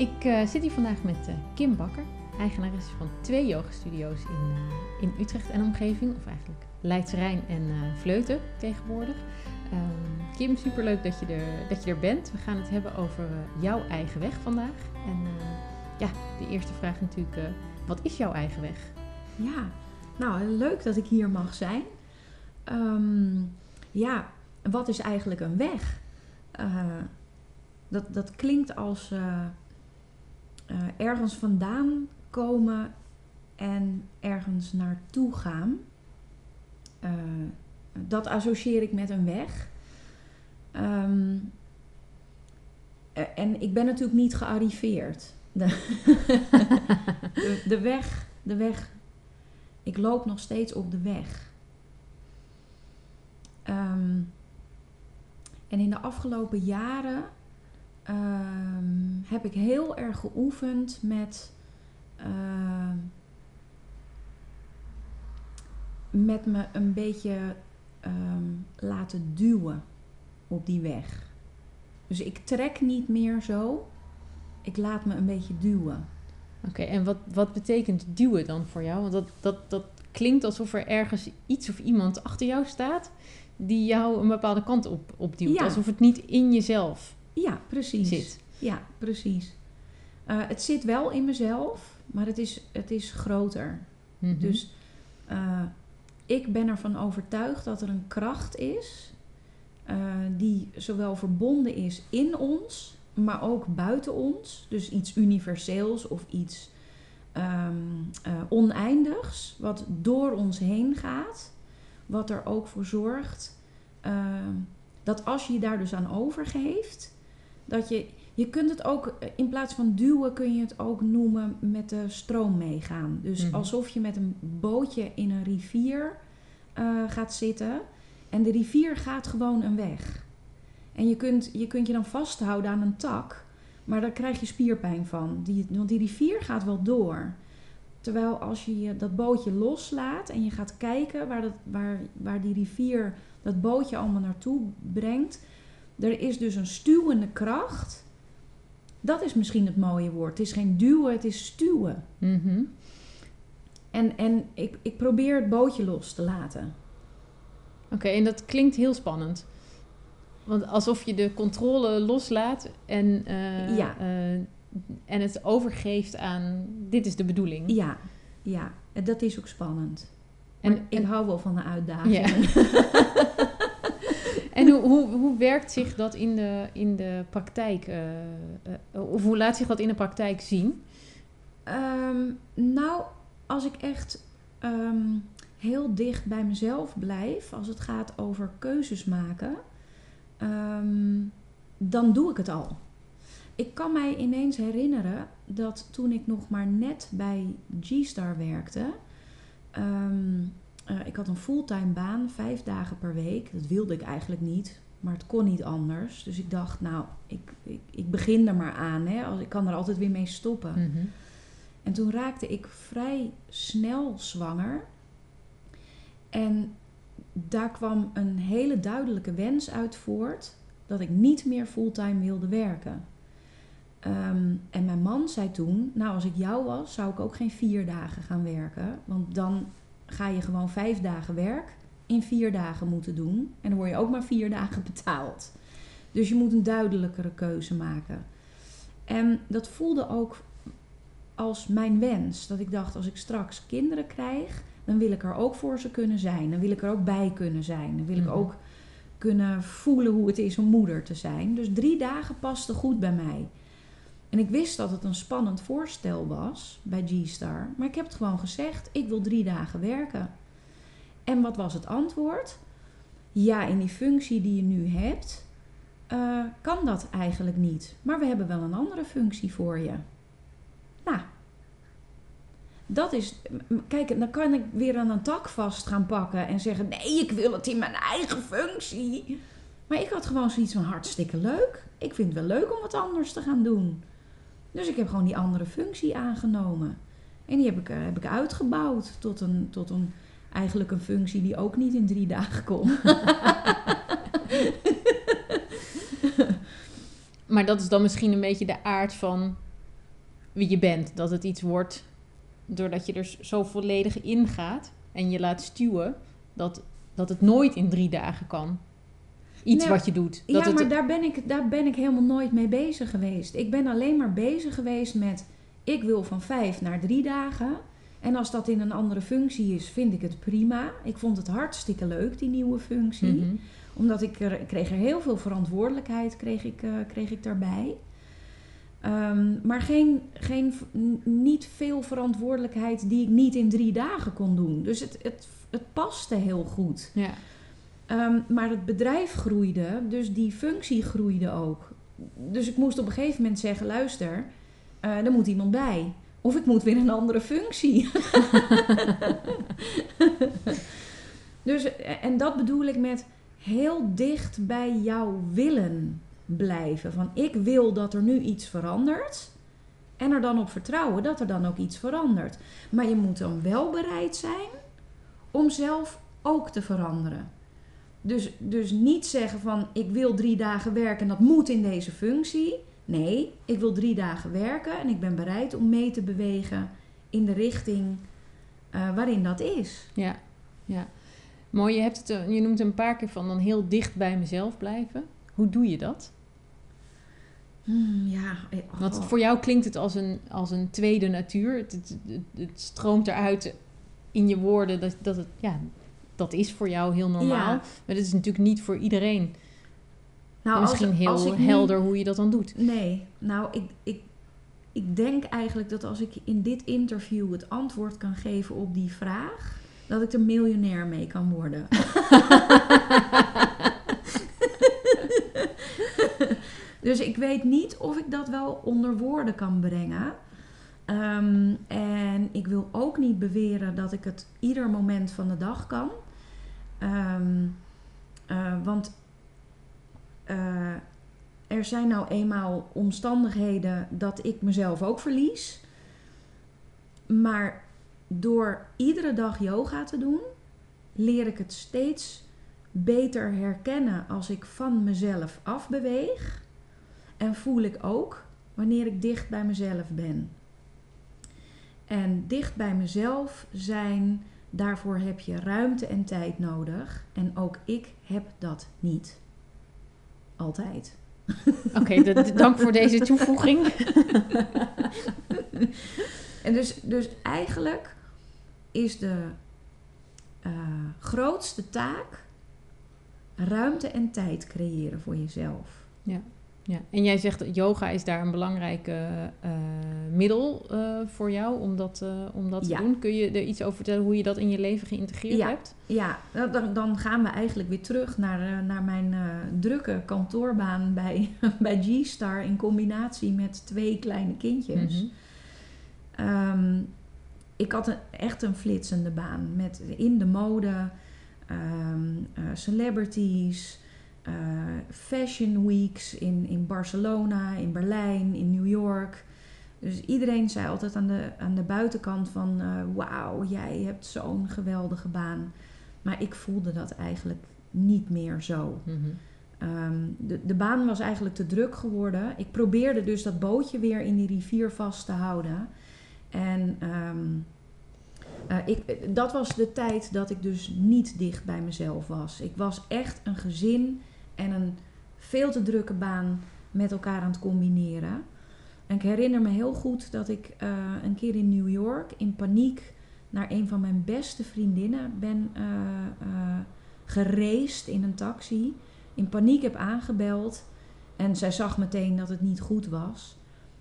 Ik uh, zit hier vandaag met uh, Kim Bakker, eigenares van twee yogastudio's in, uh, in Utrecht en omgeving, of eigenlijk Leidse Rijn en Vleuten tegenwoordig. Um, Kim, superleuk dat je, er, dat je er bent. We gaan het hebben over jouw eigen weg vandaag. En ja, de eerste vraag natuurlijk, wat is jouw eigen weg? Ja, nou leuk dat ik hier mag zijn. Um, ja, wat is eigenlijk een weg? dat, dat klinkt als uh, ergens vandaan komen en ergens naartoe gaan. Uh, dat associeer ik met een weg. Um, en ik ben natuurlijk niet gearriveerd. De, weg, de weg. Ik loop nog steeds op de weg. Um, en in de afgelopen jaren heb ik heel erg geoefend met. Uh, met me een beetje um, laten duwen op die weg. Dus ik trek niet meer zo. Ik laat me een beetje duwen. Oké, en wat, wat betekent duwen dan voor jou? Want dat, dat, dat klinkt alsof er ergens iets of iemand achter jou staat die jou een bepaalde kant op, op duwt. Ja. Alsof het niet in jezelf ja, precies. zit. Ja, precies. Uh, het zit wel in mezelf, maar het is, het is groter. Mm -hmm. Dus uh, ik ben ervan overtuigd dat er een kracht is uh, die zowel verbonden is in ons, maar ook buiten ons. Dus iets universeels of iets um, oneindigs, wat door ons heen gaat. Wat er ook voor zorgt dat als je je daar dus aan overgeeft, dat je, je kunt het ook, in plaats van duwen, kun je het ook noemen met de stroom meegaan. Dus mm-hmm. alsof je met een bootje in een rivier uh, gaat zitten. En de rivier gaat gewoon een weg. En je kunt, je kunt je dan vasthouden aan een tak, maar daar krijg je spierpijn van. Die, want die rivier gaat wel door. Terwijl als je dat bootje loslaat en je gaat kijken waar, dat, waar, waar die rivier dat bootje allemaal naartoe brengt, er is dus een stuwende kracht. Dat is misschien het mooie woord. Het is geen duwen, het is stuwen. Mm -hmm. En, en ik, ik probeer het bootje los te laten. Oké, okay, en dat klinkt heel spannend. Want alsof je de controle loslaat en, uh, ja. uh, en het overgeeft aan dit is de bedoeling. Ja, ja. dat is ook spannend. En, en ik hou wel van de uitdaging. Ja. En hoe, hoe, werkt zich dat in de, in de praktijk? Uh, uh, of hoe laat zich dat in de praktijk zien? Um, nou, als ik echt um, heel dicht bij mezelf blijf, als het gaat over keuzes maken, um, dan doe ik het al. Ik kan mij ineens herinneren dat toen ik nog maar net bij G-Star werkte, uh, ik had een fulltime baan, vijf dagen per week. Dat wilde ik eigenlijk niet, maar het kon niet anders. Dus ik dacht, nou, ik, ik, ik begin er maar aan. Hè. Ik kan er altijd weer mee stoppen. Mm -hmm. En toen raakte ik vrij snel zwanger. En daar kwam een hele duidelijke wens uit voort dat ik niet meer fulltime wilde werken. Um, en mijn man zei toen: Nou, als ik jou was, zou ik ook geen vier dagen gaan werken. Want dan ga je gewoon vijf dagen werk in vier dagen moeten doen. En dan word je ook maar vier dagen betaald. Dus je moet een duidelijkere keuze maken. En dat voelde ook als mijn wens. Dat ik dacht, als ik straks kinderen krijg, dan wil ik er ook voor ze kunnen zijn. Dan wil ik er ook bij kunnen zijn. Dan wil ik ook kunnen voelen hoe het is om moeder te zijn. Dus drie dagen paste goed bij mij. En ik wist dat het een spannend voorstel was bij G-Star. Maar ik heb het gewoon gezegd: ik wil drie dagen werken. En wat was het antwoord? Ja, in die functie die je nu hebt, uh, kan dat eigenlijk niet. Maar we hebben wel een andere functie voor je. dat is. Kijk, dan kan ik weer aan een tak vast gaan pakken en zeggen: nee, ik wil het in mijn eigen functie. Maar ik had gewoon zoiets van hartstikke leuk. Ik vind het wel leuk om wat anders te gaan doen. Dus ik heb gewoon die andere functie aangenomen. En die heb ik, eh, heb ik uitgebouwd tot een, tot een, eigenlijk een functie die ook niet in drie dagen kon. maar dat is dan misschien een beetje de aard van wie je bent. Dat het iets wordt doordat je er zo volledig in gaat en je laat stuwen, dat, dat het nooit in drie dagen kan. Iets wat je doet. Dat ja, maar daar, ben ik, daar ben ik helemaal nooit mee bezig geweest. Ik ben alleen maar bezig geweest met... ik wil van vijf naar drie dagen. En als dat in een andere functie is, vind ik het prima. Ik vond het hartstikke leuk, die nieuwe functie. Mhm. Omdat ik, er, ik kreeg er heel veel verantwoordelijkheid kreeg ik, uh, kreeg ik daarbij. Um, maar geen, geen, niet veel verantwoordelijkheid die ik niet in drie dagen kon doen. Dus het, het, het paste heel goed. Ja. Um, maar het bedrijf groeide, dus die functie groeide ook. Dus ik moest op een gegeven moment zeggen: luister, uh, er moet iemand bij. Of ik moet weer een andere functie. dus, en dat bedoel ik met heel dicht bij jouw willen blijven. Van ik wil dat er nu iets verandert. En er dan op vertrouwen dat er dan ook iets verandert. Maar je moet dan wel bereid zijn om zelf ook te veranderen. Dus, dus niet zeggen van ik wil drie dagen werken en dat moet in deze functie. Nee, ik wil drie dagen werken en ik ben bereid om mee te bewegen in de richting uh, waarin dat is. Ja, ja. Mooi, je, hebt het, eh, je noemt een paar keer van dan heel dicht bij mezelf blijven. Hoe doe je dat? Hmm, ja. Oh. Want voor jou klinkt het als een, als een tweede natuur. Het, het, het, stroomt eruit in je woorden dat, dat het, ja, dat is voor jou heel normaal. Maar dat is natuurlijk niet voor iedereen. Nou, Misschien heel helder hoe je dat dan doet. Nee, nou, ik, ik, ik denk eigenlijk dat als ik in dit interview het antwoord kan geven op die vraag, dat ik er miljonair mee kan worden. Dus ik weet niet of ik dat wel onder woorden kan brengen. Ehm, en ik wil ook niet beweren dat ik het ieder moment van de dag kan. Ehm, eh, want uh, er zijn nou eenmaal omstandigheden dat ik mezelf ook verlies. Maar door iedere dag yoga te doen, leer ik het steeds beter herkennen als ik van mezelf afbeweeg. En voel ik ook wanneer ik dicht bij mezelf ben. En dicht bij mezelf zijn, daarvoor heb je ruimte en tijd nodig. En ook ik heb dat niet. Altijd. Oké, dank voor deze toevoeging. en dus, dus eigenlijk is de uh, grootste taak ruimte en tijd creëren voor jezelf. Ja. Ja, en jij zegt dat yoga is daar een belangrijk uh, middel uh, voor jou om dat, om dat te doen. Kun je er iets over vertellen hoe je dat in je leven geïntegreerd ja. hebt? Ja, nou, dan, dan gaan we eigenlijk weer terug naar, naar mijn drukke kantoorbaan bij, bij G-Star in combinatie met twee kleine kindjes. Mm ik had een, echt een flitsende baan met in de mode, um, celebrities. Uh, fashion weeks in, in Barcelona, in Berlijn, in New York. Dus iedereen zei altijd aan de, aan de buitenkant van... Uh, wauw, jij hebt zo'n geweldige baan. Maar ik voelde dat eigenlijk niet meer zo. Mhm. Ehm, de, de baan was eigenlijk te druk geworden. Ik probeerde dus dat bootje weer in die rivier vast te houden. En um, uh, ik, dat was de tijd dat ik dus niet dicht bij mezelf was. Ik was echt een gezin en een veel te drukke baan met elkaar aan het combineren. En ik herinner me heel goed dat ik uh, een keer in New York in paniek naar een van mijn beste vriendinnen ben uh, in een taxi. In paniek heb aangebeld en zij zag meteen dat het niet goed was.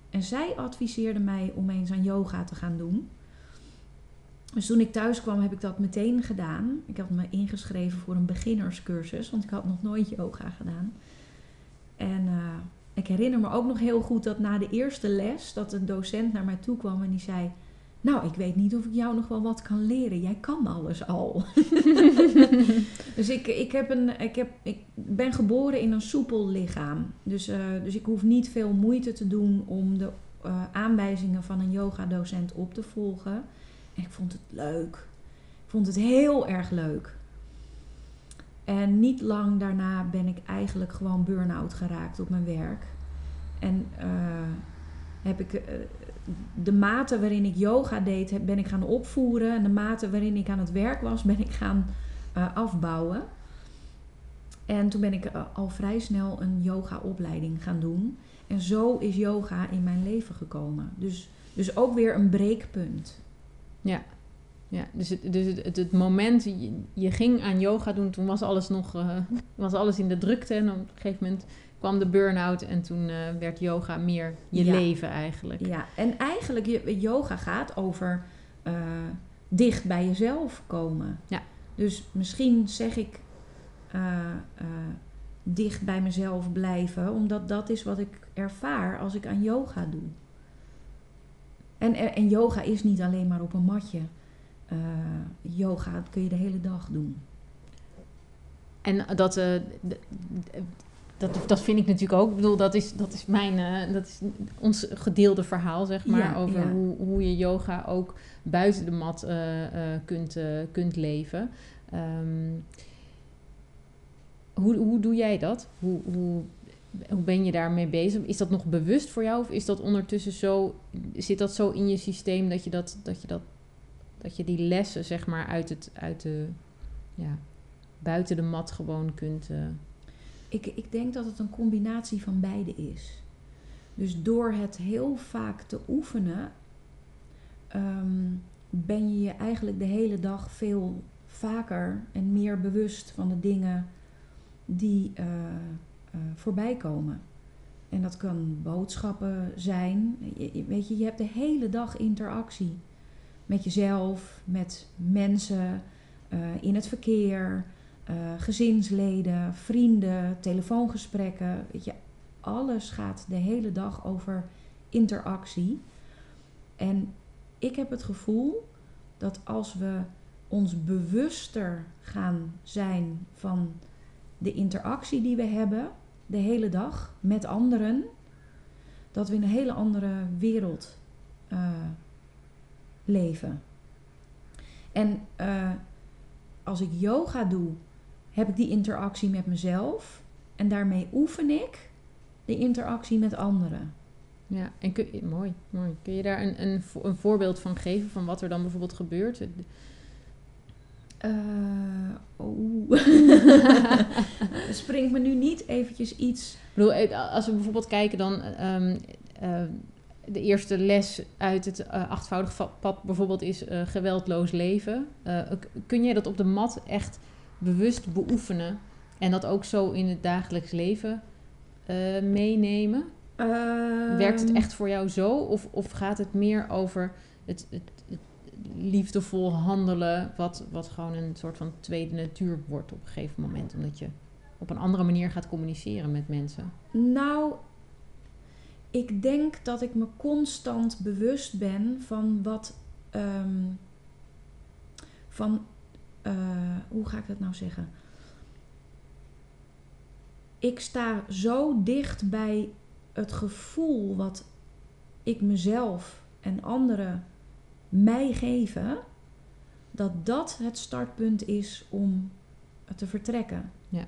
En zij adviseerde mij om eens aan yoga te gaan doen. Dus toen ik thuis kwam, heb ik dat meteen gedaan. Ik had me ingeschreven voor een beginnerscursus, want ik had nog nooit yoga gedaan. En uh, ik herinner me ook nog heel goed dat na de eerste les, dat een docent naar mij toe kwam en die zei: Nou, ik weet niet of ik jou nog wel wat kan leren. Jij kan alles al. dus ik, ik, heb een, ik, heb, ik ben geboren in een soepel lichaam. Dus, eh, dus ik hoef niet veel moeite te doen om de uh, aanwijzingen van een yogadocent op te volgen. En ik vond het leuk. Ik vond het heel erg leuk. En niet lang daarna ben ik eigenlijk gewoon burn-out geraakt op mijn werk. En uh, heb ik de mate waarin ik yoga deed, ben ik gaan opvoeren. En de mate waarin ik aan het werk was, ben ik gaan uh, afbouwen. En toen ben ik al vrij snel een yoga-opleiding gaan doen. En zo is yoga in mijn leven gekomen. Dus, dus ook weer een breekpunt. Ja, ja dus, het, dus het, het, moment, je, je, ging aan yoga doen, toen was alles nog uh, was alles in de drukte. En op een gegeven moment kwam de burn-out en toen uh, werd yoga meer je leven eigenlijk. Ja, en eigenlijk, yoga gaat over uh, dicht bij jezelf komen. Ja. Dus misschien zeg ik dicht bij mezelf blijven, omdat dat is wat ik ervaar als ik aan yoga doe. En, en yoga is niet alleen maar op een matje. yoga kun je de hele dag doen. En dat, dat, dat vind ik natuurlijk ook. Ik bedoel, dat is, dat is mijn, uh, dat is ons gedeelde verhaal, zeg maar. over Hoe, hoe je yoga ook buiten de mat kunt, kunt leven. Um, hoe, hoe doe jij dat? Hoe, hoe, hoe ben je daarmee bezig? Is dat nog bewust voor jou? Of is dat ondertussen zo, zit dat zo in je systeem dat je, dat, dat je, dat, dat je die lessen, zeg maar, uit, het, uit de, ja, buiten de mat gewoon kunt ik, ik denk dat het een combinatie van beide is. Dus door het heel vaak te oefenen, ehm, ben je je eigenlijk de hele dag veel vaker en meer bewust van de dingen die uh, uh, voorbij komen. En dat kan boodschappen zijn. Je, weet je, je hebt de hele dag interactie met jezelf, met mensen, uh, in het verkeer, uh, gezinsleden, vrienden, telefoongesprekken. Weet je, alles gaat de hele dag over interactie. En ik heb het gevoel dat als we ons bewuster gaan zijn van de interactie die we hebben de hele dag met anderen, dat we in een hele andere wereld uh, leven. En uh, als ik yoga doe heb ik die interactie met mezelf en daarmee oefen ik de interactie met anderen. Ja, en kun, mooi, mooi. Kun je daar een, een, een voorbeeld van geven van wat er dan bijvoorbeeld gebeurt? Uh, oh. Springt me nu niet eventjes iets. Ik bedoel, eh, als we bijvoorbeeld kijken dan. Um, uh, de eerste les uit het uh, achtvoudig pad bijvoorbeeld is geweldloos leven. kun jij dat op de mat echt bewust beoefenen en dat ook zo in het dagelijks leven meenemen? Werkt het echt voor jou zo? Of, of gaat het meer over het, het, het, liefdevol handelen, wat, wat gewoon een soort van tweede natuur wordt op een gegeven moment, omdat je op een andere manier gaat communiceren met mensen? Nou, ik denk dat ik me constant bewust ben van wat. Um, van uh, hoe ga ik dat nou zeggen? Ik sta zo dicht bij het gevoel wat ik mezelf en anderen mij geven, dat dat het startpunt is om te vertrekken. Ja.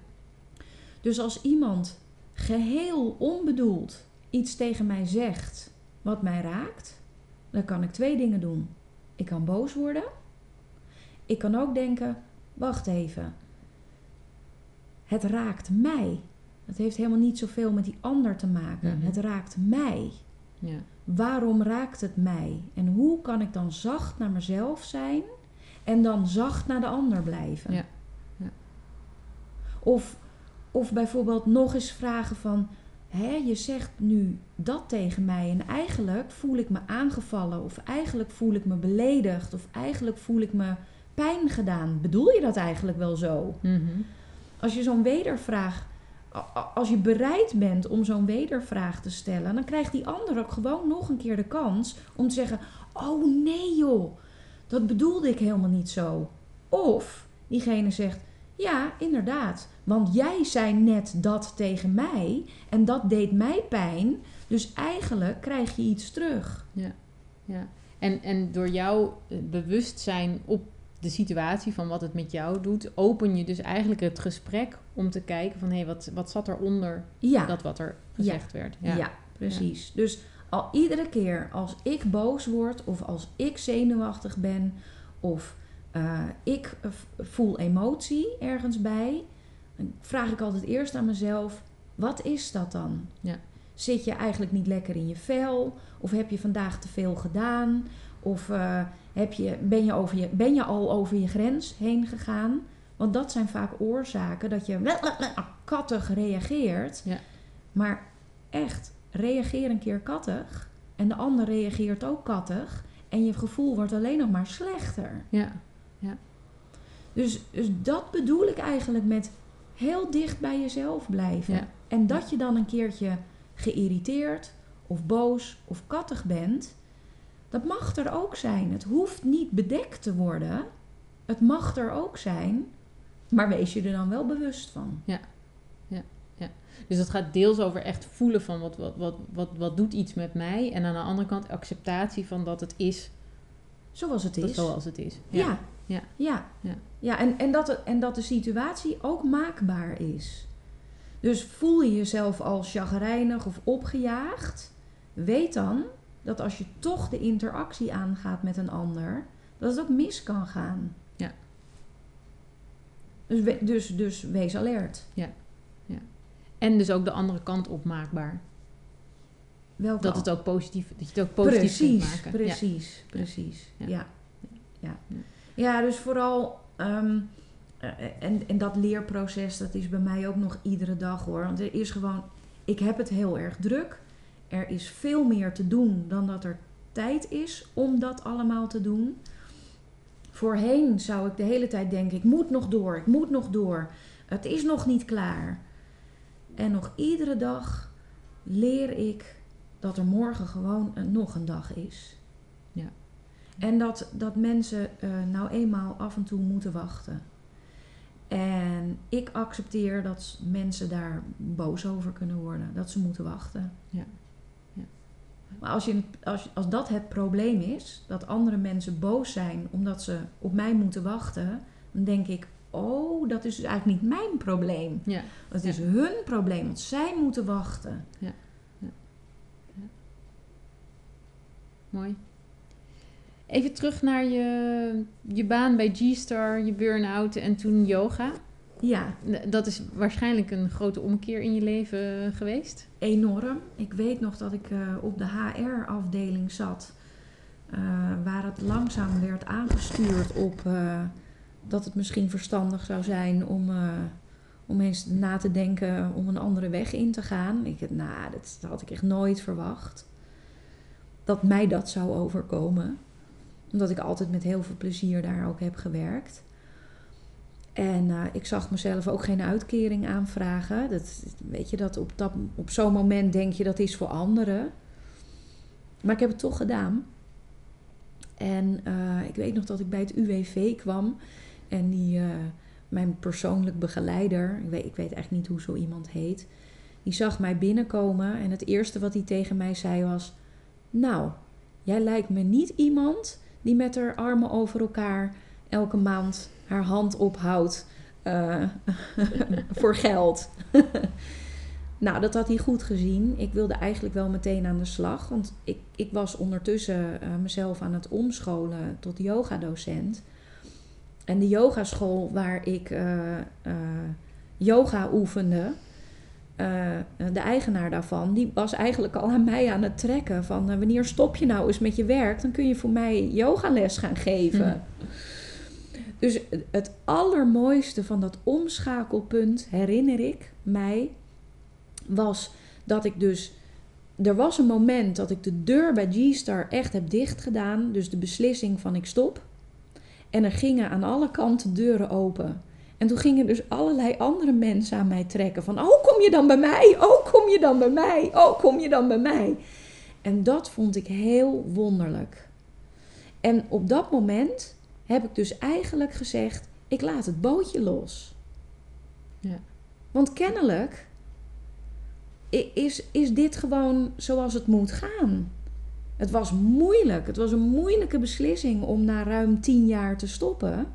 Dus als iemand geheel onbedoeld iets tegen mij zegt wat mij raakt, dan kan ik twee dingen doen. Ik kan boos worden ik kan ook denken: wacht even. Het raakt mij. Het heeft helemaal niet zoveel met die ander te maken. Mhm. Het raakt mij. Ja. Waarom raakt het mij? En hoe kan ik dan zacht naar mezelf zijn en dan zacht naar de ander blijven? Ja. Ja. Of, of bijvoorbeeld nog eens vragen van... Hé, je zegt nu dat tegen mij en eigenlijk voel ik me aangevallen... of eigenlijk voel ik me beledigd of eigenlijk voel ik me pijn gedaan. Bedoel je dat eigenlijk wel zo? Mhm. Als je zo'n wedervraag als je bereid bent om zo'n wedervraag te stellen, dan krijgt die ander ook gewoon nog een keer de kans om te zeggen: Oh nee joh, dat bedoelde ik helemaal niet zo. Of diegene zegt: Ja, inderdaad, want jij zei net dat tegen mij en dat deed mij pijn. Dus eigenlijk krijg je iets terug. Ja, ja. En, en door jouw eh, bewustzijn op de situatie van wat het met jou doet, open je dus eigenlijk het gesprek om te kijken van hé, hey, wat, wat zat eronder ja. dat wat er gezegd werd. Ja, ja precies. Dus al iedere keer als ik boos word of als ik zenuwachtig ben of uh, ik voel emotie ergens bij, vraag ik altijd eerst aan mezelf: wat is dat dan? Ja. Zit je eigenlijk niet lekker in je vel? Of heb je vandaag te veel gedaan? Of uh, heb je, ben, je over je, ben je al over je grens heen gegaan? Want dat zijn vaak oorzaken dat je kattig reageert. Ja. Maar echt, reageer een keer kattig. En de ander reageert ook kattig. En je gevoel wordt alleen nog maar slechter. Ja. ja. Dus, dus dat bedoel ik eigenlijk met heel dicht bij jezelf blijven. Ja. En dat je dan een keertje geïrriteerd of boos of kattig bent. Dat mag er ook zijn. Het hoeft niet bedekt te worden. Het mag er ook zijn. Maar wees je er dan wel bewust van. Ja, ja, ja. Dus het gaat deels over echt voelen van wat, wat, wat, wat, wat doet iets met mij. En aan de andere kant acceptatie van dat het is. Zoals het is. Zoals het is. Ja. Ja. Ja. ja. ja. en, en, dat, en dat de situatie ook maakbaar is. Dus voel je jezelf als chagrijnig of opgejaagd. Weet dan dat als je toch de interactie aangaat met een ander, dat het ook mis kan gaan. Ja. Dus, dus, dus wees alert. Ja. ja. En dus ook de andere kant opmaakbaar. Welke dat, het ook positief, dat je het ook positief precies, kunt maken. Precies, precies. Ja. Ja. ja. ja. dus vooral... Ehm, eh, en, en dat leerproces, dat is bij mij ook nog iedere dag hoor. Want er is gewoon... Ik heb het heel erg druk. Er is veel meer te doen dan dat er tijd is om dat allemaal te doen. Voorheen zou ik de hele tijd denken: ik moet nog door, ik moet nog door. Het is nog niet klaar. En nog iedere dag leer ik dat er morgen gewoon een, nog een dag is. Ja. En dat, dat mensen uh, nou eenmaal af en toe moeten wachten. En ik accepteer dat mensen daar boos over kunnen worden, dat ze moeten wachten. Ja. Maar als, je, als, als dat het probleem is, dat andere mensen boos zijn omdat ze op mij moeten wachten, dan denk ik, oh, dat is dus eigenlijk niet mijn probleem. Ja. Dat is hun probleem, want zij moeten wachten. Ja. ja. ja. Mooi. Even terug naar je, je baan bij G-Star, je burn-out en toen yoga. Ja. Dat is waarschijnlijk een grote omkeer in je leven geweest? Enorm. Ik weet nog dat ik uh, op de HR-afdeling zat, uh, waar het langzaam werd aangestuurd op dat het misschien verstandig zou zijn om, om eens na te denken om een andere weg in te gaan. Ik, nou, dat had ik echt nooit verwacht. Dat mij dat zou overkomen. Omdat ik altijd met heel veel plezier daar ook heb gewerkt. En uh, ik zag mezelf ook geen uitkering aanvragen. Dat, weet je, dat op, op zo'n moment denk je dat is voor anderen. Maar ik heb het toch gedaan. En uh, ik weet nog dat ik bij het UWV kwam. En die, uh, mijn persoonlijk begeleider, ik weet, ik weet echt niet hoe zo iemand heet. Die zag mij binnenkomen. En het eerste wat hij tegen mij zei was: Nou, jij lijkt me niet iemand die met haar armen over elkaar elke maand haar hand ophoudt uh, voor geld. nou, dat had hij goed gezien. Ik wilde eigenlijk wel meteen aan de slag. Want ik, ik was ondertussen uh, mezelf aan het omscholen tot yogadocent. En de yogaschool waar ik uh, yoga oefende, de eigenaar daarvan, die was eigenlijk al aan mij aan het trekken. Van wanneer stop je nou eens met je werk, dan kun je voor mij yogales gaan geven. Hm. Dus het allermooiste van dat omschakelpunt, herinner ik mij, was dat ik dus. Er was een moment dat ik de deur bij G-Star echt heb dichtgedaan. Dus de beslissing van ik stop. En er gingen aan alle kanten deuren open. En toen gingen dus allerlei andere mensen aan mij trekken. Van, oh, kom je dan bij mij? Oh, kom je dan bij mij? Oh, kom je dan bij mij? En dat vond ik heel wonderlijk. En op dat moment heb ik dus eigenlijk gezegd: ik laat het bootje los. Ja. Want kennelijk is, is dit gewoon zoals het moet gaan. Het was moeilijk. Het was een moeilijke beslissing om na ruim tien jaar te stoppen.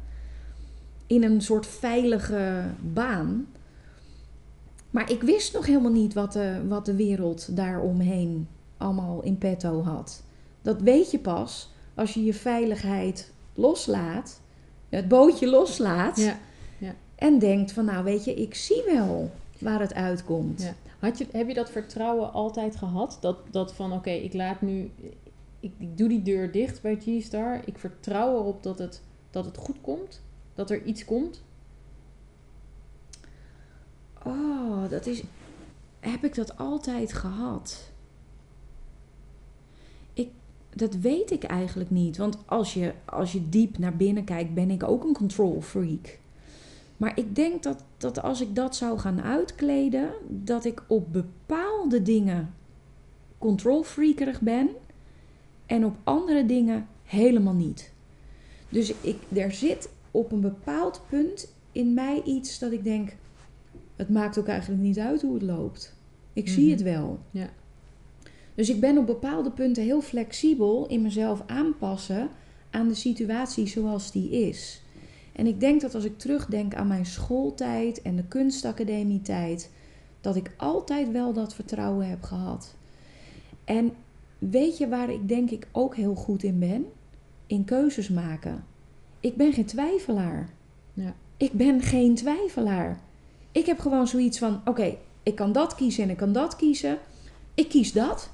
In een soort veilige baan. Maar ik wist nog helemaal niet wat de, wat de wereld daaromheen allemaal in petto had. Dat weet je pas als je je veiligheid loslaat, het bootje loslaat. Ja, ja. En denkt van nou weet je, ik zie wel waar het uitkomt. Ja. Had je, heb je dat vertrouwen altijd gehad? Dat, dat van oké, ik laat nu, ik, ik doe die deur dicht bij G-Star. Ik vertrouw erop dat het, dat het goed komt, dat er iets komt. Oh, dat is. Heb ik dat altijd gehad? Ik, dat weet ik eigenlijk niet. Want als je, als je diep naar binnen kijkt, ben ik ook een control freak. Maar ik denk dat, dat als ik dat zou gaan uitkleden, dat ik op bepaalde dingen control freakerig ben en op andere dingen helemaal niet. Dus ik, er zit op een bepaald punt in mij iets dat ik denk, het maakt ook eigenlijk niet uit hoe het loopt. Ik zie Mhm. het wel. Ja. Dus ik ben op bepaalde punten heel flexibel in mezelf aanpassen aan de situatie zoals die is. En ik denk dat als ik terugdenk aan mijn schooltijd en de kunstacademietijd, dat ik altijd wel dat vertrouwen heb gehad. En weet je waar ik denk ik ook heel goed in ben? In keuzes maken. Ik ben geen twijfelaar. Ja. Ik ben geen twijfelaar. Ik heb gewoon zoiets van: oké, ik kan dat kiezen en ik kan dat kiezen. Ik kies dat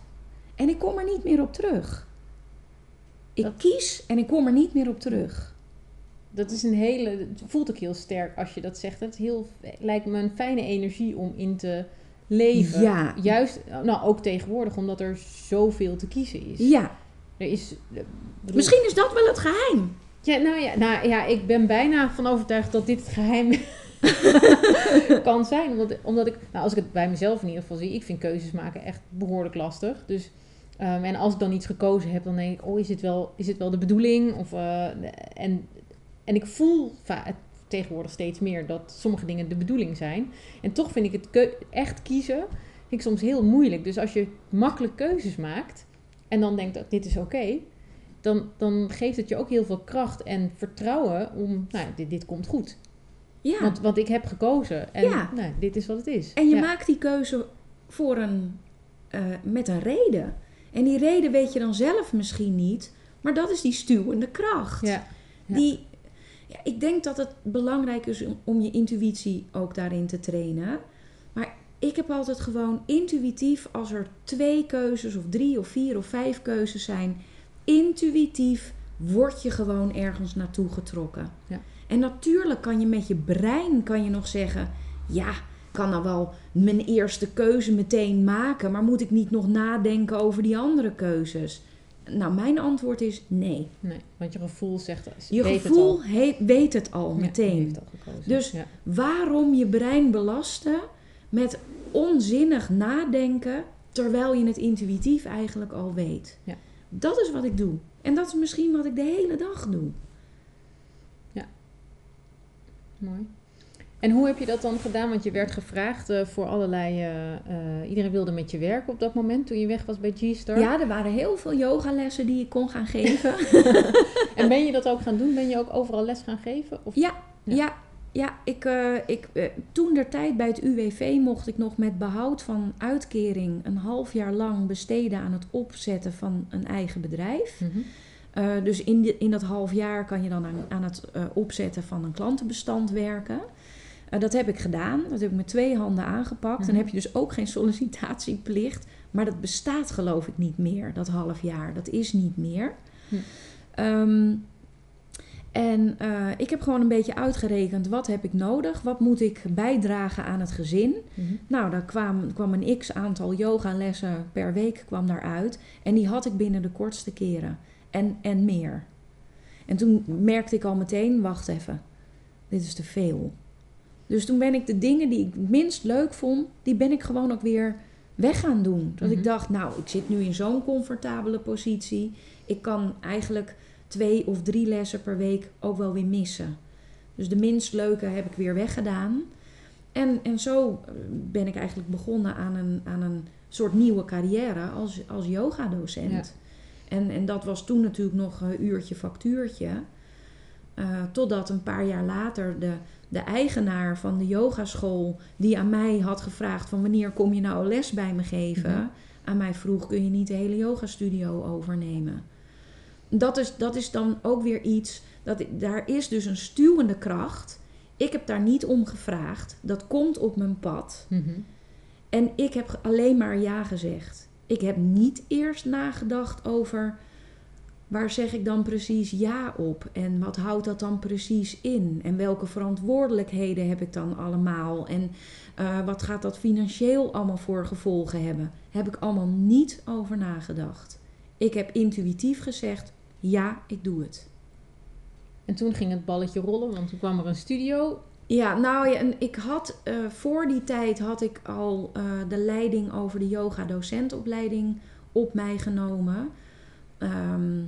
en ik kom er niet meer op terug. Ik Dat- kies en ik kom er niet meer op terug. Dat is een hele, het voelt ook heel sterk als je dat zegt. Het is heel, lijkt me een fijne energie om in te leven. Ja. Juist, nou ook tegenwoordig, omdat er zoveel te kiezen is. Ja, Er is, eh, bedoel- misschien is dat wel het geheim. Ja, nou ja, nou ja, ik ben bijna van overtuigd dat dit het geheim kan zijn. Omdat, omdat ik, nou, als ik het bij mezelf in ieder geval zie, ik vind keuzes maken echt behoorlijk lastig. Dus, ehm, en als ik dan iets gekozen heb, dan denk ik, oh, is dit wel, is dit wel de bedoeling? Of, eh, en, en ik voel tegenwoordig steeds meer dat sommige dingen de bedoeling zijn. En toch vind ik het echt kiezen, vind ik soms heel moeilijk. Dus als je makkelijk keuzes maakt en dan denkt, dat dit is oké, dan, dan geeft het je ook heel veel kracht en vertrouwen om, nou, dit, dit komt goed. Ja. Want, want ik heb gekozen en Ja. nou, dit is wat het is. En je Ja. maakt die keuze voor een, eh, met een reden. En die reden weet je dan zelf misschien niet, maar dat is die stuwende kracht. Ja. Die, ja, ik denk dat het belangrijk is om, om je intuïtie ook daarin te trainen. Maar ik heb altijd gewoon intuïtief, als er twee keuzes of drie of vier of vijf keuzes zijn, intuïtief word je gewoon ergens naartoe getrokken. Ja. En natuurlijk kan je met je brein kan je nog zeggen, ja, ik kan nou wel mijn eerste keuze meteen maken, maar moet ik niet nog nadenken over die andere keuzes? Nou, mijn antwoord is nee. Nee, want je gevoel zegt, Je weet gevoel het al. he- weet het al meteen. al. Dus- ja. Waarom je brein belasten met onzinnig nadenken terwijl je het intuïtief eigenlijk al weet? Ja. Dat is wat ik doe. En dat is misschien wat ik de hele dag doe. Mooi. En hoe heb je dat dan gedaan? Want je werd gevraagd eh, voor allerlei... eh, eh, iedereen wilde met je werken op dat moment toen je weg was bij G-Star. Ja, er waren heel veel yogalessen die ik kon gaan geven. En ben je dat ook gaan doen? Ben je ook overal les gaan geven? Of? Ja, Ja. ja. ja, ik, ik, toen der tijd bij het UWV mocht ik nog met behoud van uitkering een half jaar lang besteden aan het opzetten van een eigen bedrijf. Mhm. Eh, dus in, die- in dat half jaar kan je dan aan, aan het eh, opzetten van een klantenbestand werken. Eh, dat heb ik gedaan. Dat heb ik met twee handen aangepakt. Mhm. Dan heb je dus ook geen sollicitatieplicht. Maar dat bestaat geloof ik niet meer, dat half jaar. Dat is niet meer. Hm. Ehm, en ik heb gewoon een beetje uitgerekend, wat heb ik nodig? Wat moet ik bijdragen aan het gezin? Mhm. Nou, daar kwam, kwam een x aantal yogalessen per week kwam daaruit. En die had ik binnen de kortste keren. En, en meer. En toen merkte ik al meteen, wacht even, dit is te veel. Dus toen ben ik de dingen die ik minst leuk vond, die ben ik gewoon ook weer weg gaan doen. Dat ik Mhm. dacht, nou, ik zit nu in zo'n comfortabele positie. Ik kan eigenlijk twee of drie lessen per week ook wel weer missen. Dus de minst leuke heb ik weer weggedaan. En, en zo eh, ben ik eigenlijk begonnen aan een, aan een soort nieuwe carrière als, als yogadocent. En, en dat was toen natuurlijk nog een uurtje factuurtje. Eh, totdat een paar jaar later de, de eigenaar van de yogaschool... die aan mij had gevraagd van wanneer kom je nou les bij me geven... Mhm. aan mij vroeg kun je niet de hele yogastudio overnemen. Dat is, dat is dan ook weer iets... Dat, daar is dus een stuwende kracht. Ik heb daar niet om gevraagd. Dat komt op mijn pad. Mhm. En ik heb alleen maar ja gezegd. Ik heb niet eerst nagedacht over waar zeg ik dan precies ja op en wat houdt dat dan precies in en welke verantwoordelijkheden heb ik dan allemaal en eh, wat gaat dat financieel allemaal voor gevolgen hebben. Heb ik allemaal niet over nagedacht. Ik heb intuïtief gezegd ja, ik doe het. En toen ging het balletje rollen, want toen kwam er een studio. Ja, nou ja, en ik had eh, voor die tijd had ik al eh, de leiding over de yoga docentopleiding op mij genomen. Ehm,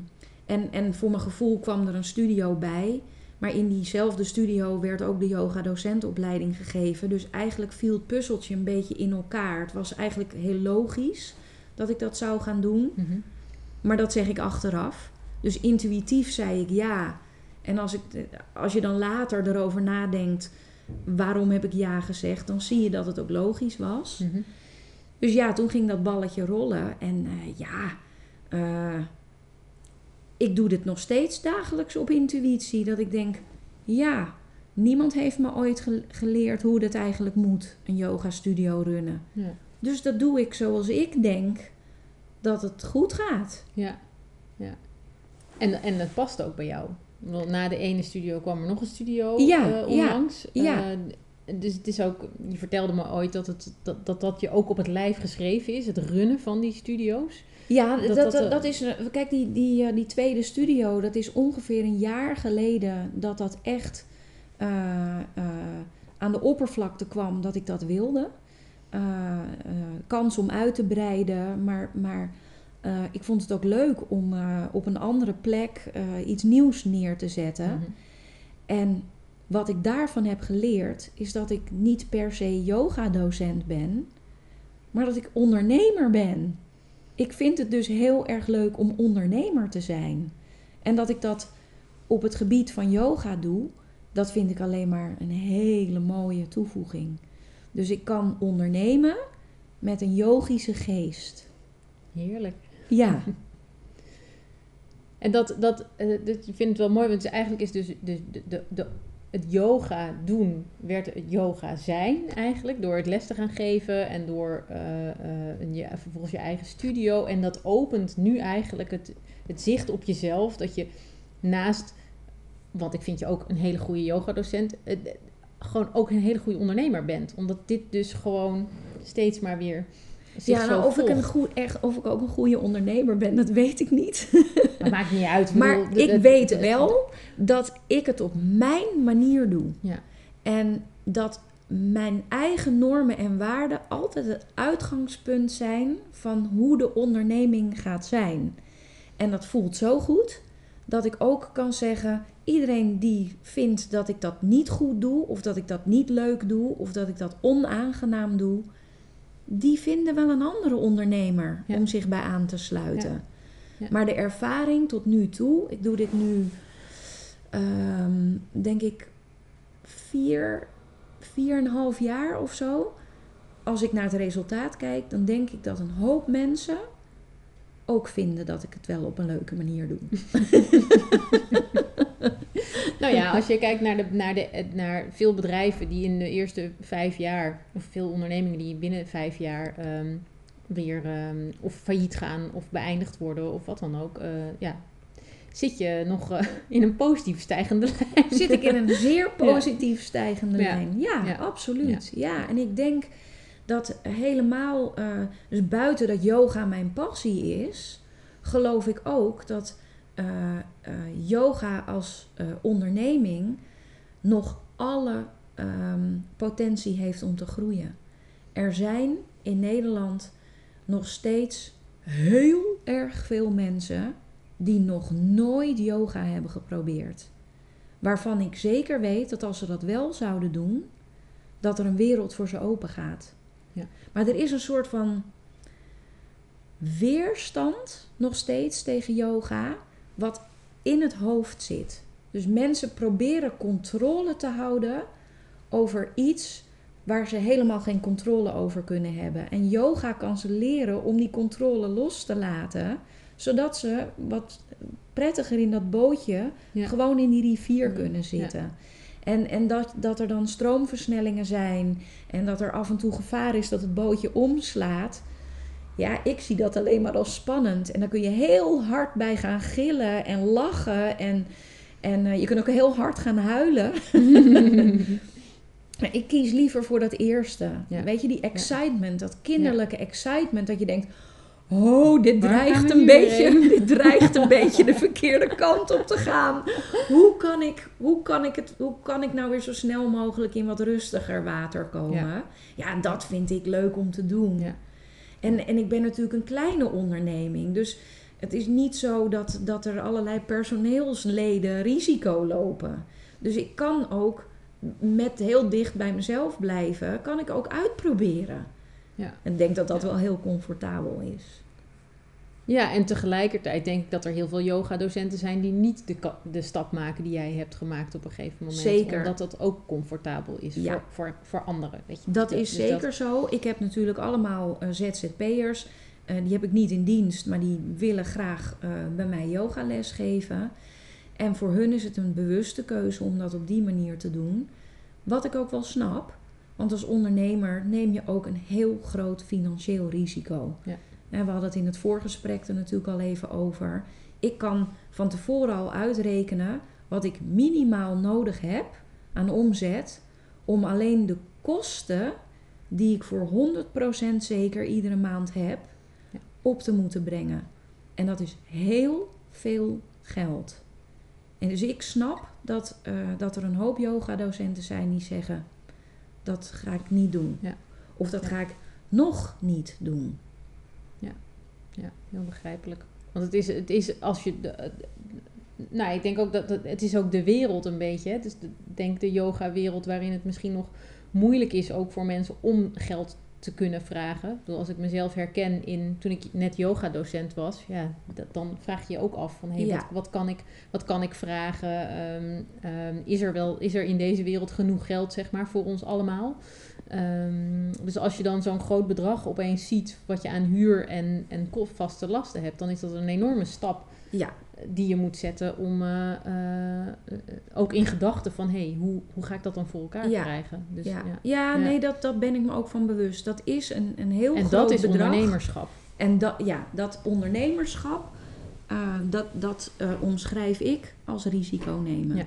en, en voor mijn gevoel kwam er een studio bij. Maar in diezelfde studio werd ook de yoga docentopleiding gegeven. Dus eigenlijk viel het puzzeltje een beetje in elkaar. Het was eigenlijk heel logisch dat ik dat zou gaan doen. Mhm. Maar dat zeg ik achteraf. Dus intuïtief zei ik ja. En als, ik, als je dan later erover nadenkt, waarom heb ik ja gezegd, dan zie je dat het ook logisch was. Mhm. Dus ja, toen ging dat balletje rollen. En eh, ja, eh, ik doe dit nog steeds dagelijks op intuïtie. Dat ik denk, ja, niemand heeft me ooit ge- geleerd hoe dat eigenlijk moet, een yoga studio runnen. Ja. Dus dat doe ik zoals ik denk dat het goed gaat. Ja, ja. En, en het past ook bij jou. Na de ene studio kwam er nog een studio Ja, eh, ja, onlangs. ja. Eh, dus het is ook, je vertelde me ooit dat, het, dat, dat dat je ook op het lijf geschreven is, het runnen van die studio's. Ja, Dat- dat, dat, dat, eh, is. Kijk, die, die, die tweede studio, dat is ongeveer een jaar geleden dat dat echt aan de oppervlakte kwam dat ik dat wilde. Kans om uit te breiden, maar, maar eh, ik vond het ook leuk om eh, op een andere plek eh, iets nieuws neer te zetten. Mhm. En wat ik daarvan heb geleerd, is dat ik niet per se yoga-docent ben, maar dat ik ondernemer ben. Ik vind het dus heel erg leuk om ondernemer te zijn. En dat ik dat op het gebied van yoga doe, dat vind ik alleen maar een hele mooie toevoeging. Dus ik kan ondernemen met een yogische geest. Heerlijk. Ja, En dat, dat, eh, dat, ik vind het wel mooi, want eigenlijk is dus de, de, de, het yoga doen, werd het yoga zijn eigenlijk, door het les te gaan geven en door eh, eh, een, je, vervolgens je eigen studio. En dat opent nu eigenlijk het, het zicht op jezelf, dat je naast, want ik vind je ook een hele goede yogadocent, eh, gewoon ook een hele goede ondernemer bent. Omdat dit dus gewoon steeds maar weer ja nou, of, ik een goed, echt, of ik ook een goede ondernemer ben, dat weet ik niet. Dat maakt niet uit. Maar bedoel, ik weet wel dat ik het op mijn manier doe. Ja. En dat mijn eigen normen en waarden altijd het uitgangspunt zijn van hoe de onderneming gaat zijn. En dat voelt zo goed dat ik ook kan zeggen: iedereen die vindt dat ik dat niet goed doe, of dat ik dat niet leuk doe, of dat ik dat onaangenaam doe, die vinden wel een andere ondernemer Ja. om zich bij aan te sluiten. Ja. Ja. Maar de ervaring tot nu toe, ik doe dit nu, ehm, denk ik, vier, vier en een half jaar of zo. Als ik naar het resultaat kijk, dan denk ik dat een hoop mensen ook vinden dat ik het wel op een leuke manier doe. Nou ja, als je kijkt naar, de, naar, de, naar veel bedrijven die in de eerste vijf jaar, of veel ondernemingen die binnen vijf jaar ehm, weer ehm, of failliet gaan of beëindigd worden of wat dan ook, eh, ja, zit je nog eh, in een positief stijgende lijn. Zit ik in een zeer positief stijgende Ja. lijn. Ja, Ja. absoluut. Ja. en ik denk dat helemaal, eh, dus buiten dat yoga mijn passie is, geloof ik ook dat eh, eh, yoga als onderneming nog alle ehm, potentie heeft om te groeien. Er zijn in Nederland nog steeds heel erg veel mensen die nog nooit yoga hebben geprobeerd. Waarvan ik zeker weet dat als ze dat wel zouden doen, dat er een wereld voor ze open gaat. Ja. Maar er is een soort van weerstand nog steeds tegen yoga, wat in het hoofd zit. Dus mensen proberen controle te houden over iets waar ze helemaal geen controle over kunnen hebben. En yoga kan ze leren om die controle los te laten, zodat ze wat prettiger in dat bootje Ja. gewoon in die rivier Ja. kunnen zitten. En, en dat, dat er dan stroomversnellingen zijn en dat er af en toe gevaar is dat het bootje omslaat. Ja, ik zie dat alleen maar als spannend. En dan kun je heel hard bij gaan gillen en lachen. En, en eh, je kunt ook heel hard gaan huilen. Maar ik kies liever voor dat eerste. Ja. Weet je, die excitement, dat kinderlijke excitement. Dat je denkt, oh, dit Waar dreigt een beetje, dit dreigt een beetje de verkeerde kant op te gaan. Hoe kan ik, hoe kan ik, het, hoe kan ik nou weer zo snel mogelijk in wat rustiger water komen? Ja. Ja, dat vind ik leuk om te doen. Ja. En, en ik ben natuurlijk een kleine onderneming. Dus het is niet zo dat, dat er allerlei personeelsleden risico lopen. Dus ik kan ook met heel dicht bij mezelf blijven, kan ik ook uitproberen. Ja. En ik denk dat dat Ja. wel heel comfortabel is. Ja, en tegelijkertijd denk ik dat er heel veel yoga-docenten zijn die niet de, de stap maken die jij hebt gemaakt op een gegeven moment. Zeker. Omdat dat ook comfortabel is Ja. voor, voor, voor anderen. Weet je. Dat Dus is dus zeker zo. Ik heb natuurlijk allemaal eh, ZZP'ers. Eh, die heb ik niet in dienst, maar die willen graag eh, bij mij yogales geven. En voor hun is het een bewuste keuze om dat op die manier te doen. Wat ik ook wel snap. Want als ondernemer neem je ook een heel groot financieel risico. Ja. En we hadden het in het voorgesprek er natuurlijk al even over. Ik kan van tevoren al uitrekenen wat ik minimaal nodig heb aan omzet om alleen de kosten die ik voor 100% zeker iedere maand heb Ja. op te moeten brengen. En dat is heel veel geld. En dus ik snap dat, eh, dat er een hoop yoga-docenten zijn die zeggen: dat ga ik niet doen. Ja. Of dat Ja. ga ik nog niet doen. Ja, heel begrijpelijk. Want het is, het is als je. De, nou, ik denk ook dat, dat het is ook de wereld een beetje. hè. Het is de, denk de yoga-wereld waarin het misschien nog moeilijk is ook voor mensen om geld te kunnen vragen. Ik bedoel, als ik mezelf herken in toen ik net yoga-docent was, ja, dat, dan vraag je je ook af van hey, Ja. wat, wat, kan ik, wat kan ik vragen? Ehm, ehm, is er wel is er in deze wereld genoeg geld, zeg maar, voor ons allemaal? Ehm, dus als je dan zo'n groot bedrag opeens ziet wat je aan huur en, en vaste lasten hebt, dan is dat een enorme stap Ja, die je moet zetten om eh, eh, ook in gedachten van hé, hey, hoe, hoe ga ik dat dan voor elkaar Ja. krijgen? Dus, ja. ja. nee, dat, dat ben ik me ook van bewust. Dat is een, een heel En groot dat is bedrag. ondernemerschap. En dat, ja, dat ondernemerschap, eh, dat, dat omschrijf ik als risico nemen. Ja.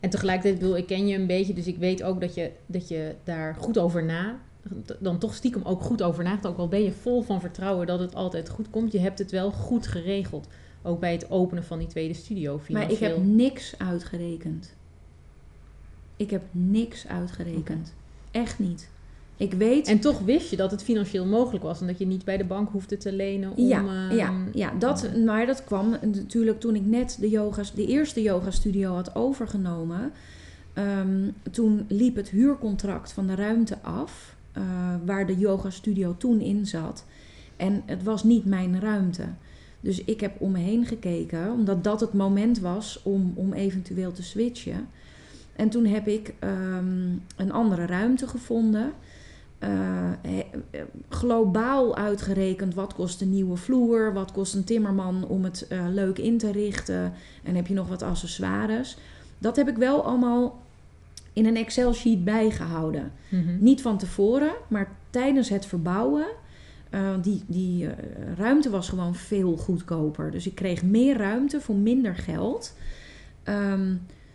En tegelijkertijd, ik bedoel, ik ken je een beetje, dus ik weet ook dat je, dat je daar goed over na, dan toch stiekem ook goed over nadenkt. Ook al ben je vol van vertrouwen dat het altijd goed komt, je hebt het wel goed geregeld. Ook bij het openen van die tweede studio Maar ik heb niks uitgerekend. Ik heb niks uitgerekend. Echt niet. Ik weet. En toch wist je dat het financieel mogelijk was en dat je niet bij de bank hoefde te lenen om... ja, ehm, ja, ja dat, maar dat kwam natuurlijk toen ik net de, yoga's, de eerste yoga-studio had overgenomen. Ehm, toen liep het huurcontract van de ruimte af, eh, waar de yoga-studio toen in zat. En het was niet mijn ruimte. Dus ik heb om me heen gekeken, omdat dat het moment was om, om eventueel te switchen. En toen heb ik ehm, een andere ruimte gevonden. Eh, globaal uitgerekend wat kost een nieuwe vloer, wat kost een timmerman om het eh, leuk in te richten en heb je nog wat accessoires. Dat heb ik wel allemaal in een Excel-sheet bijgehouden. mhm. Niet van tevoren, maar tijdens het verbouwen. eh, die die eh, ruimte was gewoon veel goedkoper. Dus ik kreeg meer ruimte voor minder geld. Ehm,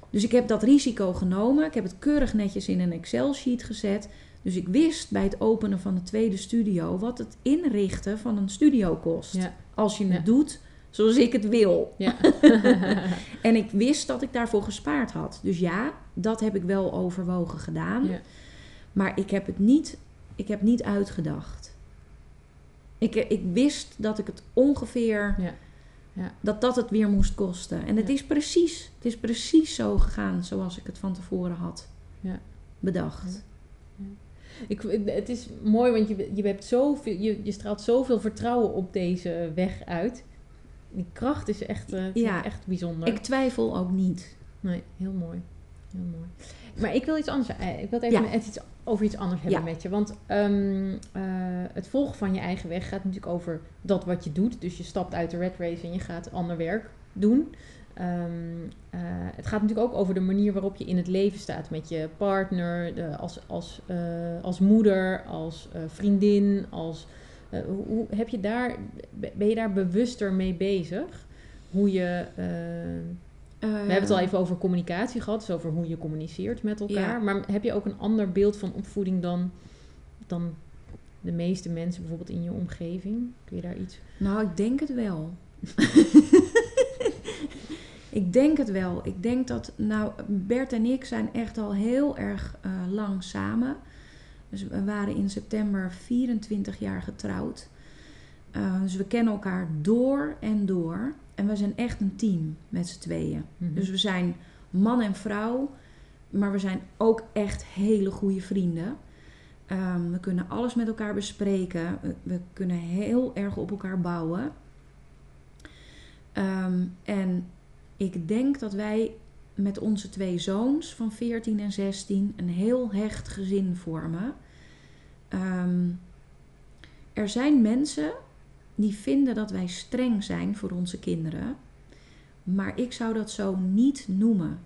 dus ik heb dat risico genomen. Ik heb het keurig netjes in een Excel-sheet gezet. Dus ik wist bij het openen van de tweede studio wat het inrichten van een studio kost. Ja. Als je Ja. het doet zoals ik het wil. Ja. en ik wist dat ik daarvoor gespaard had. Dus ja, dat heb ik wel overwogen gedaan. Ja. Maar ik heb het niet, ik heb niet uitgedacht. Ik, ik wist dat ik het ongeveer, Ja. Ja. dat dat het weer moest kosten. En het Ja. is precies, het is precies zo gegaan zoals ik het van tevoren had Ja. bedacht. Ik, het is mooi, want je, je, hebt zoveel, je, je straalt zoveel vertrouwen op deze weg uit. Die kracht is echt, eh, Ja. echt bijzonder. Ik twijfel ook niet. Nee, heel mooi. Heel mooi. Maar ik wil iets anders. eh, Ik wil even Ja. iets, over iets anders hebben Ja. met je. Want ehm, eh, het volgen van je eigen weg gaat natuurlijk over dat wat je doet. Dus je stapt uit de red race en je gaat ander werk doen. Ehm, eh, het gaat natuurlijk ook over de manier waarop je in het leven staat met je partner, de, als, als, als moeder, als vriendin. Als, hoe, hoe- heb je daar, ben je daar bewuster mee bezig? Hoe je. eh, we hebben het al even over communicatie gehad, dus over hoe je communiceert met elkaar. Ja. Maar heb je ook een ander beeld van opvoeding dan, dan de meeste mensen bijvoorbeeld in je omgeving? Kun je daar iets... Nou, ik denk het wel. ik denk het wel. Ik denk dat, nou, Bert en ik zijn echt al heel erg eh, lang samen. Dus we waren in september 24 jaar getrouwd. Eh, dus we kennen elkaar door en door. En we zijn echt een team met z'n tweeën. Mhm. Dus we zijn man en vrouw, maar we zijn ook echt hele goede vrienden. Ehm, we kunnen alles met elkaar bespreken. We, we kunnen heel erg op elkaar bouwen. Ehm, en ik denk dat wij met onze twee zoons van 14 en 16 een heel hecht gezin vormen. Ehm, er zijn mensen die vinden dat wij streng zijn voor onze kinderen. Maar ik zou dat zo niet noemen.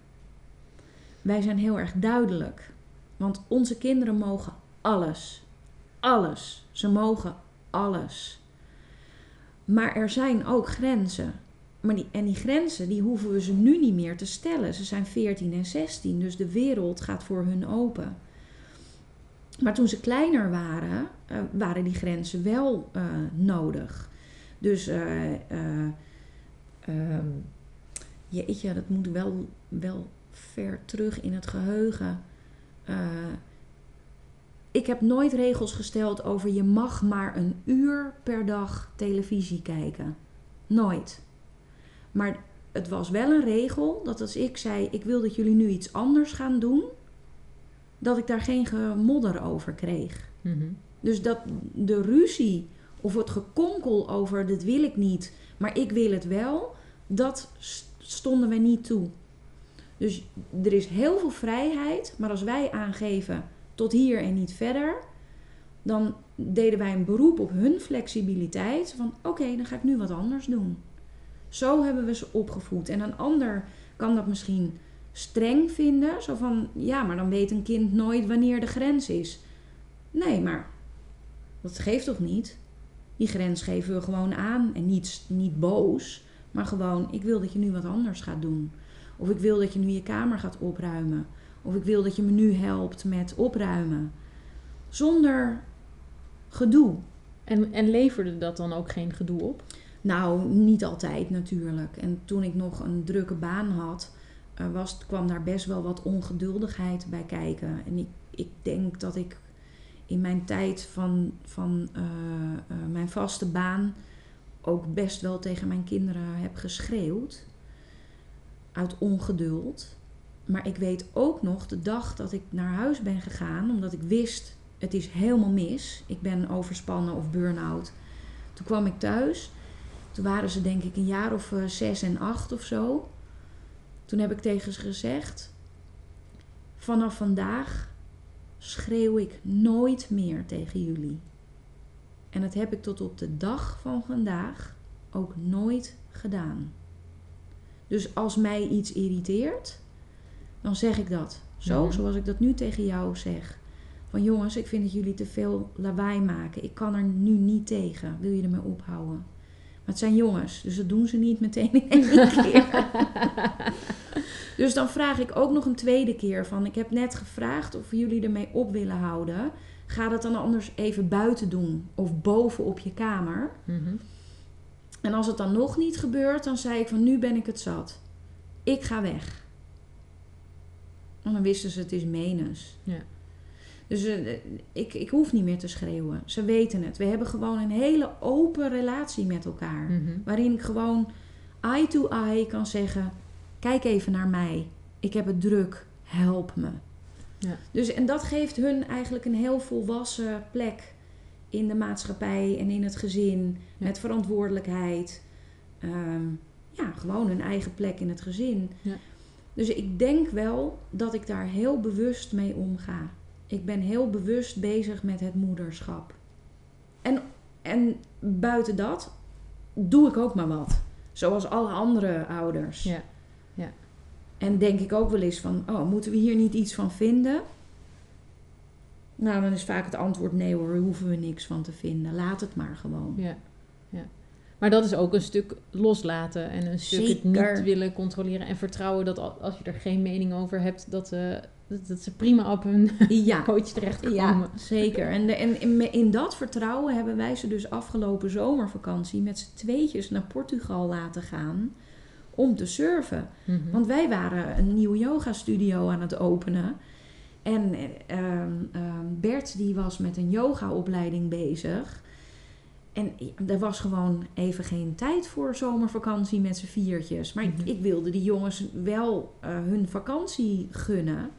Wij zijn heel erg duidelijk. Want onze kinderen mogen alles. Alles. Ze mogen alles. Maar er zijn ook grenzen. Maar die, en die grenzen die hoeven we ze nu niet meer te stellen. Ze zijn 14 en 16, dus de wereld gaat voor hun open. Maar toen ze kleiner waren, eh, waren die grenzen wel eh, nodig. Dus eh eh, ehm, jeetje, dat moet wel, wel ver terug in het geheugen. Eh, ik heb nooit regels gesteld over je mag maar een uur per dag televisie kijken. Nooit. Maar het was wel een regel dat als ik zei: Ik wil dat jullie nu iets anders gaan doen, dat ik daar geen gemodder over kreeg. Mhm. Dus dat de ruzie of het gekonkel over dit wil ik niet, maar ik wil het wel, dat st- stonden we niet toe. Dus er is heel veel vrijheid, maar als wij aangeven tot hier en niet verder, dan deden wij een beroep op hun flexibiliteit. Van oké, dan ga ik nu wat anders doen. Zo hebben we ze opgevoed. En een ander kan dat misschien streng vinden. Zo van ja, maar dan weet een kind nooit wanneer de grens is. Nee, maar dat geeft toch niet? Die grens geven we gewoon aan en niet, niet boos, maar gewoon: ik wil dat je nu wat anders gaat doen. Of ik wil dat je nu je kamer gaat opruimen. Of ik wil dat je me nu helpt met opruimen. Zonder gedoe. En, en leverde dat dan ook geen gedoe op? Nou, niet altijd natuurlijk. En toen ik nog een drukke baan had, was, kwam daar best wel wat ongeduldigheid bij kijken. En ik, ik denk dat ik in mijn tijd van, van eh, eh, mijn vaste baan ook best wel tegen mijn kinderen heb geschreeuwd. Uit ongeduld. Maar ik weet ook nog de dag dat ik naar huis ben gegaan, omdat ik wist het is helemaal mis. Ik ben overspannen of burn-out. Toen kwam ik thuis. Toen waren ze denk ik een jaar of eh, zes en acht of zo. Toen heb ik tegen ze gezegd: Vanaf vandaag schreeuw ik nooit meer tegen jullie. En dat heb ik tot op de dag van vandaag ook nooit gedaan. Dus als mij iets irriteert, dan zeg ik dat. Zo, Mhm. zoals ik dat nu tegen jou zeg. Van jongens, ik vind dat jullie te veel lawaai maken. Ik kan er nu niet tegen. Wil je ermee ophouden? Maar het zijn jongens, dus dat doen ze niet meteen in één keer. Dus dan vraag ik ook nog een tweede keer van... Ik heb net gevraagd of jullie ermee op willen houden. Ga dat dan anders even buiten doen. Of boven op je kamer. Mhm. En als het dan nog niet gebeurt, dan zei ik van nu ben ik het zat. Ik ga weg. En dan wisten ze het is menens. Ja. Dus eh, ik, ik hoef niet meer te schreeuwen. Ze weten het. We hebben gewoon een hele open relatie met elkaar. Mhm. Waarin ik gewoon eye to eye kan zeggen: Kijk even naar mij. Ik heb het druk. Help me. Ja. Dus, en dat geeft hun eigenlijk een heel volwassen plek in de maatschappij en in het gezin. Ja. Met verantwoordelijkheid. Ehm, ja, gewoon hun eigen plek in het gezin. Ja. Dus ik denk wel dat ik daar heel bewust mee omga. Ik ben heel bewust bezig met het moederschap. En, en buiten dat doe ik ook maar wat. Zoals alle andere ouders. Ja. En denk ik ook wel eens van, oh, moeten we hier niet iets van vinden? Nou, dan is vaak het antwoord nee hoor, daar hoeven we niks van te vinden. Laat het maar gewoon. Ja, ja. Maar dat is ook een stuk loslaten en een stuk het niet willen controleren en vertrouwen dat al- als je er geen mening over hebt, dat, eh, dat, dat ze prima op hun Ja, coach terechtkomen. ja zeker. En, de, en in, in dat vertrouwen hebben wij ze dus afgelopen zomervakantie met z'n tweetjes naar Portugal laten gaan om te surfen. Mhm. Want wij waren een nieuwe yoga studio aan het openen. En eh, ehm, ehm, Bert die was met een yogaopleiding bezig. En er was gewoon even geen tijd voor zomervakantie met z'n viertjes. Maar Mhm. ik, ik wilde die jongens wel eh, hun vakantie gunnen.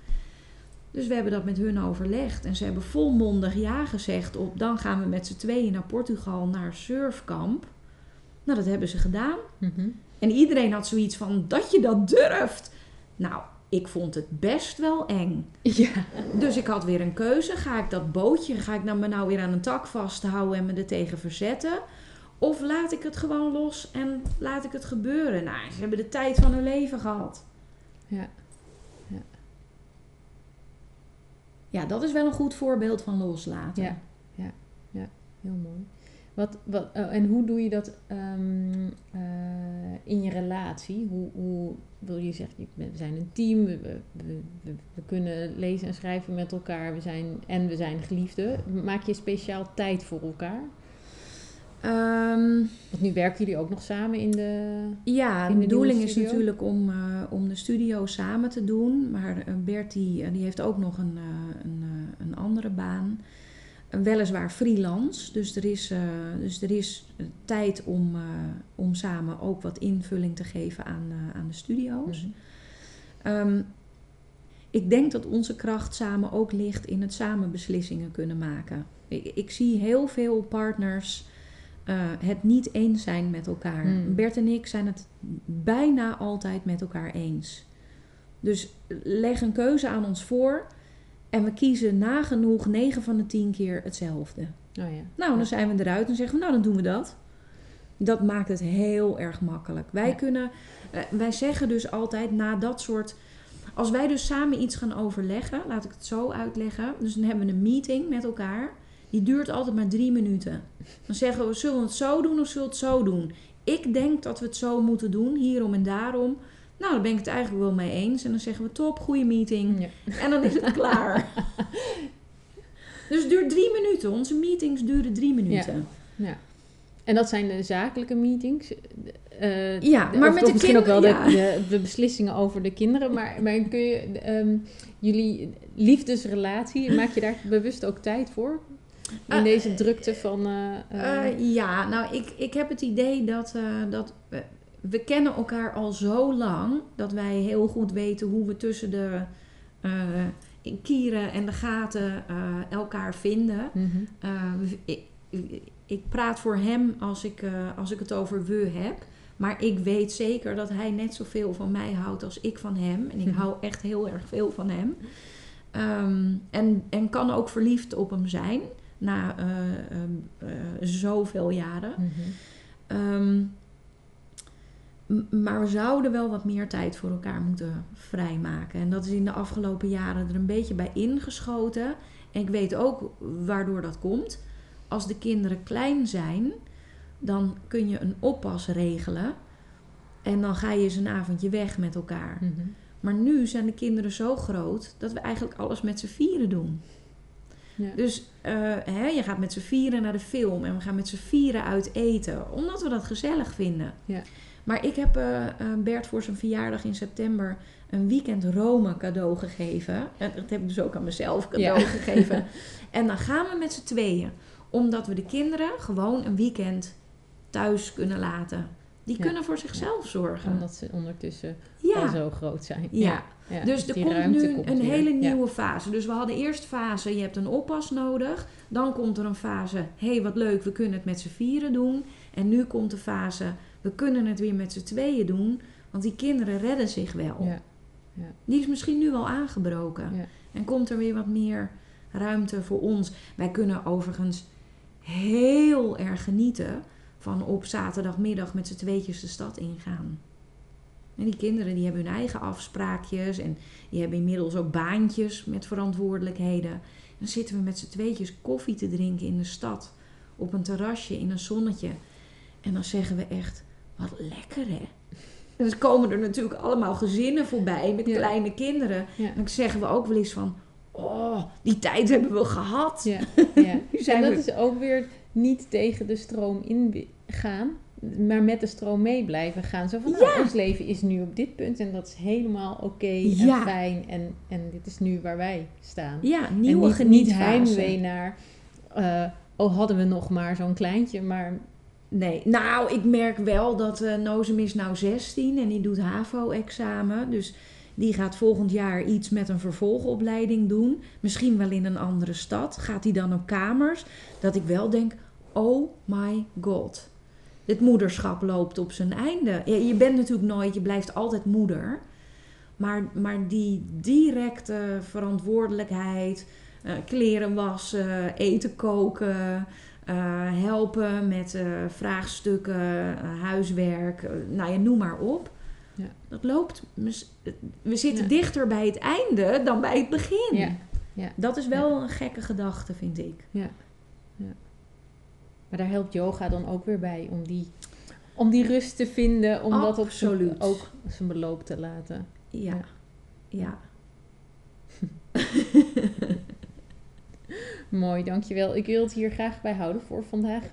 Dus we hebben dat met hun overlegd. En ze hebben volmondig ja gezegd op... dan gaan we met z'n tweeën naar Portugal naar surfkamp. Nou, dat hebben ze gedaan. Mhm. En iedereen had zoiets van dat je dat durft. Nou, ik vond het best wel eng. Ja. Dus ik had weer een keuze. Ga ik dat bootje, ga ik me nou weer aan een tak vasthouden en me er tegen verzetten? Of laat ik het gewoon los en laat ik het gebeuren? Nou, ze hebben de tijd van hun leven gehad. Ja. Ja, dat is wel een goed voorbeeld van loslaten. Ja. Heel mooi. Wat, wat, oh, en hoe doe je dat ehm, eh, in je relatie? Hoe, hoe wil je zeggen, we zijn een team, we, we, we, we kunnen lezen en schrijven met elkaar, we zijn, en we zijn geliefden. Maak je speciaal tijd voor elkaar? Ehm, Want nu werken jullie ook nog samen in de. Ja, In de de bedoeling is natuurlijk om, eh, om de studio samen te doen. Maar eh, Bert die, die heeft ook nog een, een, een andere baan. Weliswaar freelance. Dus er is, eh, dus er is eh, tijd om, eh, om samen ook wat invulling te geven aan, aan de studio's. Mhm. Ehm, ik denk dat onze kracht samen ook ligt in het samen beslissingen kunnen maken. Ik, ik zie heel veel partners het niet eens zijn met elkaar. Hmm. Bert en ik zijn het bijna altijd met elkaar eens. Dus leg een keuze aan ons voor en we kiezen nagenoeg 9 van de 10 keer hetzelfde. Oh ja. Nou, dan zijn we eruit en zeggen we, nou, dan doen we dat. Dat maakt het heel erg makkelijk. Wij Ja. kunnen, eh, wij zeggen dus altijd na dat soort. Als wij dus samen iets gaan overleggen, laat ik het zo uitleggen. Dus dan hebben we een meeting met elkaar. Die duurt altijd maar drie minuten. Dan zeggen we, zullen we het zo doen of zullen we het zo doen? Ik denk dat we het zo moeten doen, hierom en daarom. Nou, daar ben ik het eigenlijk wel mee eens. En dan zeggen we, top, goede meeting. Ja. En dan is het klaar. Dus het duurt drie minuten. Onze meetings duren drie minuten. Ja. En dat zijn de zakelijke meetings. Eh, Ja, maar of- met of de misschien ook wel de, kinderen, de, de beslissingen over de kinderen. Maar, maar kun je ehm, jullie liefdesrelatie, maak je daar bewust ook tijd voor? In Eh, deze drukte van. eh, eh, Eh, ja, nou, ik, ik heb het idee dat, eh, dat we, kennen elkaar al zo lang dat wij heel goed weten hoe we tussen de eh, kieren en de gaten eh, elkaar vinden. mhm. Eh, ik, ik praat voor hem als ik, als ik het over we heb. Maar ik weet zeker dat hij net zoveel van mij houdt als ik van hem. En ik Mhm. hou echt heel erg veel van hem. Ehm, en, en kan ook verliefd op hem zijn. Na eh, ehm, eh, zoveel jaren. Mhm. Ehm, m- maar we zouden wel wat meer tijd voor elkaar moeten vrijmaken. En dat is in de afgelopen jaren er een beetje bij ingeschoten. En ik weet ook waardoor dat komt. Als de kinderen klein zijn, dan kun je een oppas regelen. En dan ga je eens een avondje weg met elkaar. Mhm. Maar nu zijn de kinderen zo groot dat we eigenlijk alles met z'n vieren doen. Dus uh, hè, je gaat met z'n vieren naar de film en we gaan met z'n vieren uit eten, omdat we dat gezellig vinden. Ja. Maar ik heb uh, Bert voor zijn verjaardag in september een weekend Rome cadeau gegeven. En dat heb ik dus ook aan mezelf cadeau gegeven. En dan gaan we met z'n tweeën. Omdat we de kinderen gewoon een weekend thuis kunnen laten. Die kunnen voor zichzelf zorgen. Omdat ze ondertussen al zo groot zijn. Ja. dus er komt nu een hele nieuwe fase. Dus we hadden eerst fase, je hebt een oppas nodig. Dan komt er een fase, hé hey, wat leuk, we kunnen het met z'n vieren doen. En nu komt de fase, we kunnen het weer met z'n tweeën doen. Want die kinderen redden zich wel. Ja. Ja. Die is misschien nu al aangebroken. Ja. En komt er weer wat meer ruimte voor ons. Wij kunnen overigens heel erg genieten van op zaterdagmiddag met z'n tweetjes de stad ingaan. En die kinderen die hebben hun eigen afspraakjes en die hebben inmiddels ook baantjes met verantwoordelijkheden. En dan zitten we met z'n tweetjes koffie te drinken in de stad, op een terrasje in een zonnetje. En dan zeggen we echt, wat lekker hè. En dan komen er natuurlijk allemaal gezinnen voorbij met kleine kinderen. En dan zeggen we ook wel eens van, oh, die tijd hebben we gehad. Ja, ja. en dat is ook weer niet tegen de stroom ingaan, maar met de stroom mee blijven gaan. Zo van, nou, ons leven is nu op dit punt en dat is helemaal oké en fijn. En, en dit is nu waar wij staan. Ja, nieuwe en niet, niet heimwee naar, uh, oh hadden we nog maar zo'n kleintje, maar... Nee, nou, ik merk wel dat uh, Nozem is nou 16 en die doet HAVO-examen. Dus die gaat volgend jaar iets met een vervolgopleiding doen. Misschien wel in een andere stad. Gaat hij dan op kamers? Dat ik wel denk, oh my god. Dit moederschap loopt op zijn einde. Je bent natuurlijk nooit, je blijft altijd moeder. Maar, maar die directe verantwoordelijkheid, uh, kleren wassen, eten koken, uh, helpen met uh, vraagstukken, huiswerk, nou ja, noem maar op. Ja. Dat loopt. We zitten dichter bij het einde dan bij het begin. Ja. Ja. Dat is wel een gekke gedachte, vind ik. Ja. ja. Maar daar helpt yoga dan ook weer bij om die, om die rust te vinden, om dat op ook zijn beloop te laten. Ja. Ja. Mooi, dankjewel. Ik wil het hier graag bij houden voor vandaag.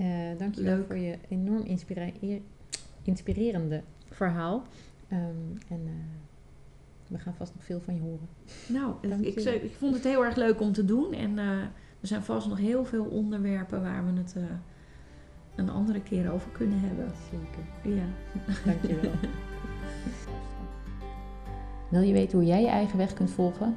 Uh, dankjewel Leuk. voor je enorm inspirerende verhaal. Um, en uh, we gaan vast nog veel van je horen. Nou, ik, ik, ik, vond het heel erg leuk om te doen. En uh, er zijn vast nog heel veel onderwerpen waar we het uh, een andere keer over kunnen hebben. Zeker. Ja. Dankjewel. Wil je weten hoe jij je eigen weg kunt volgen?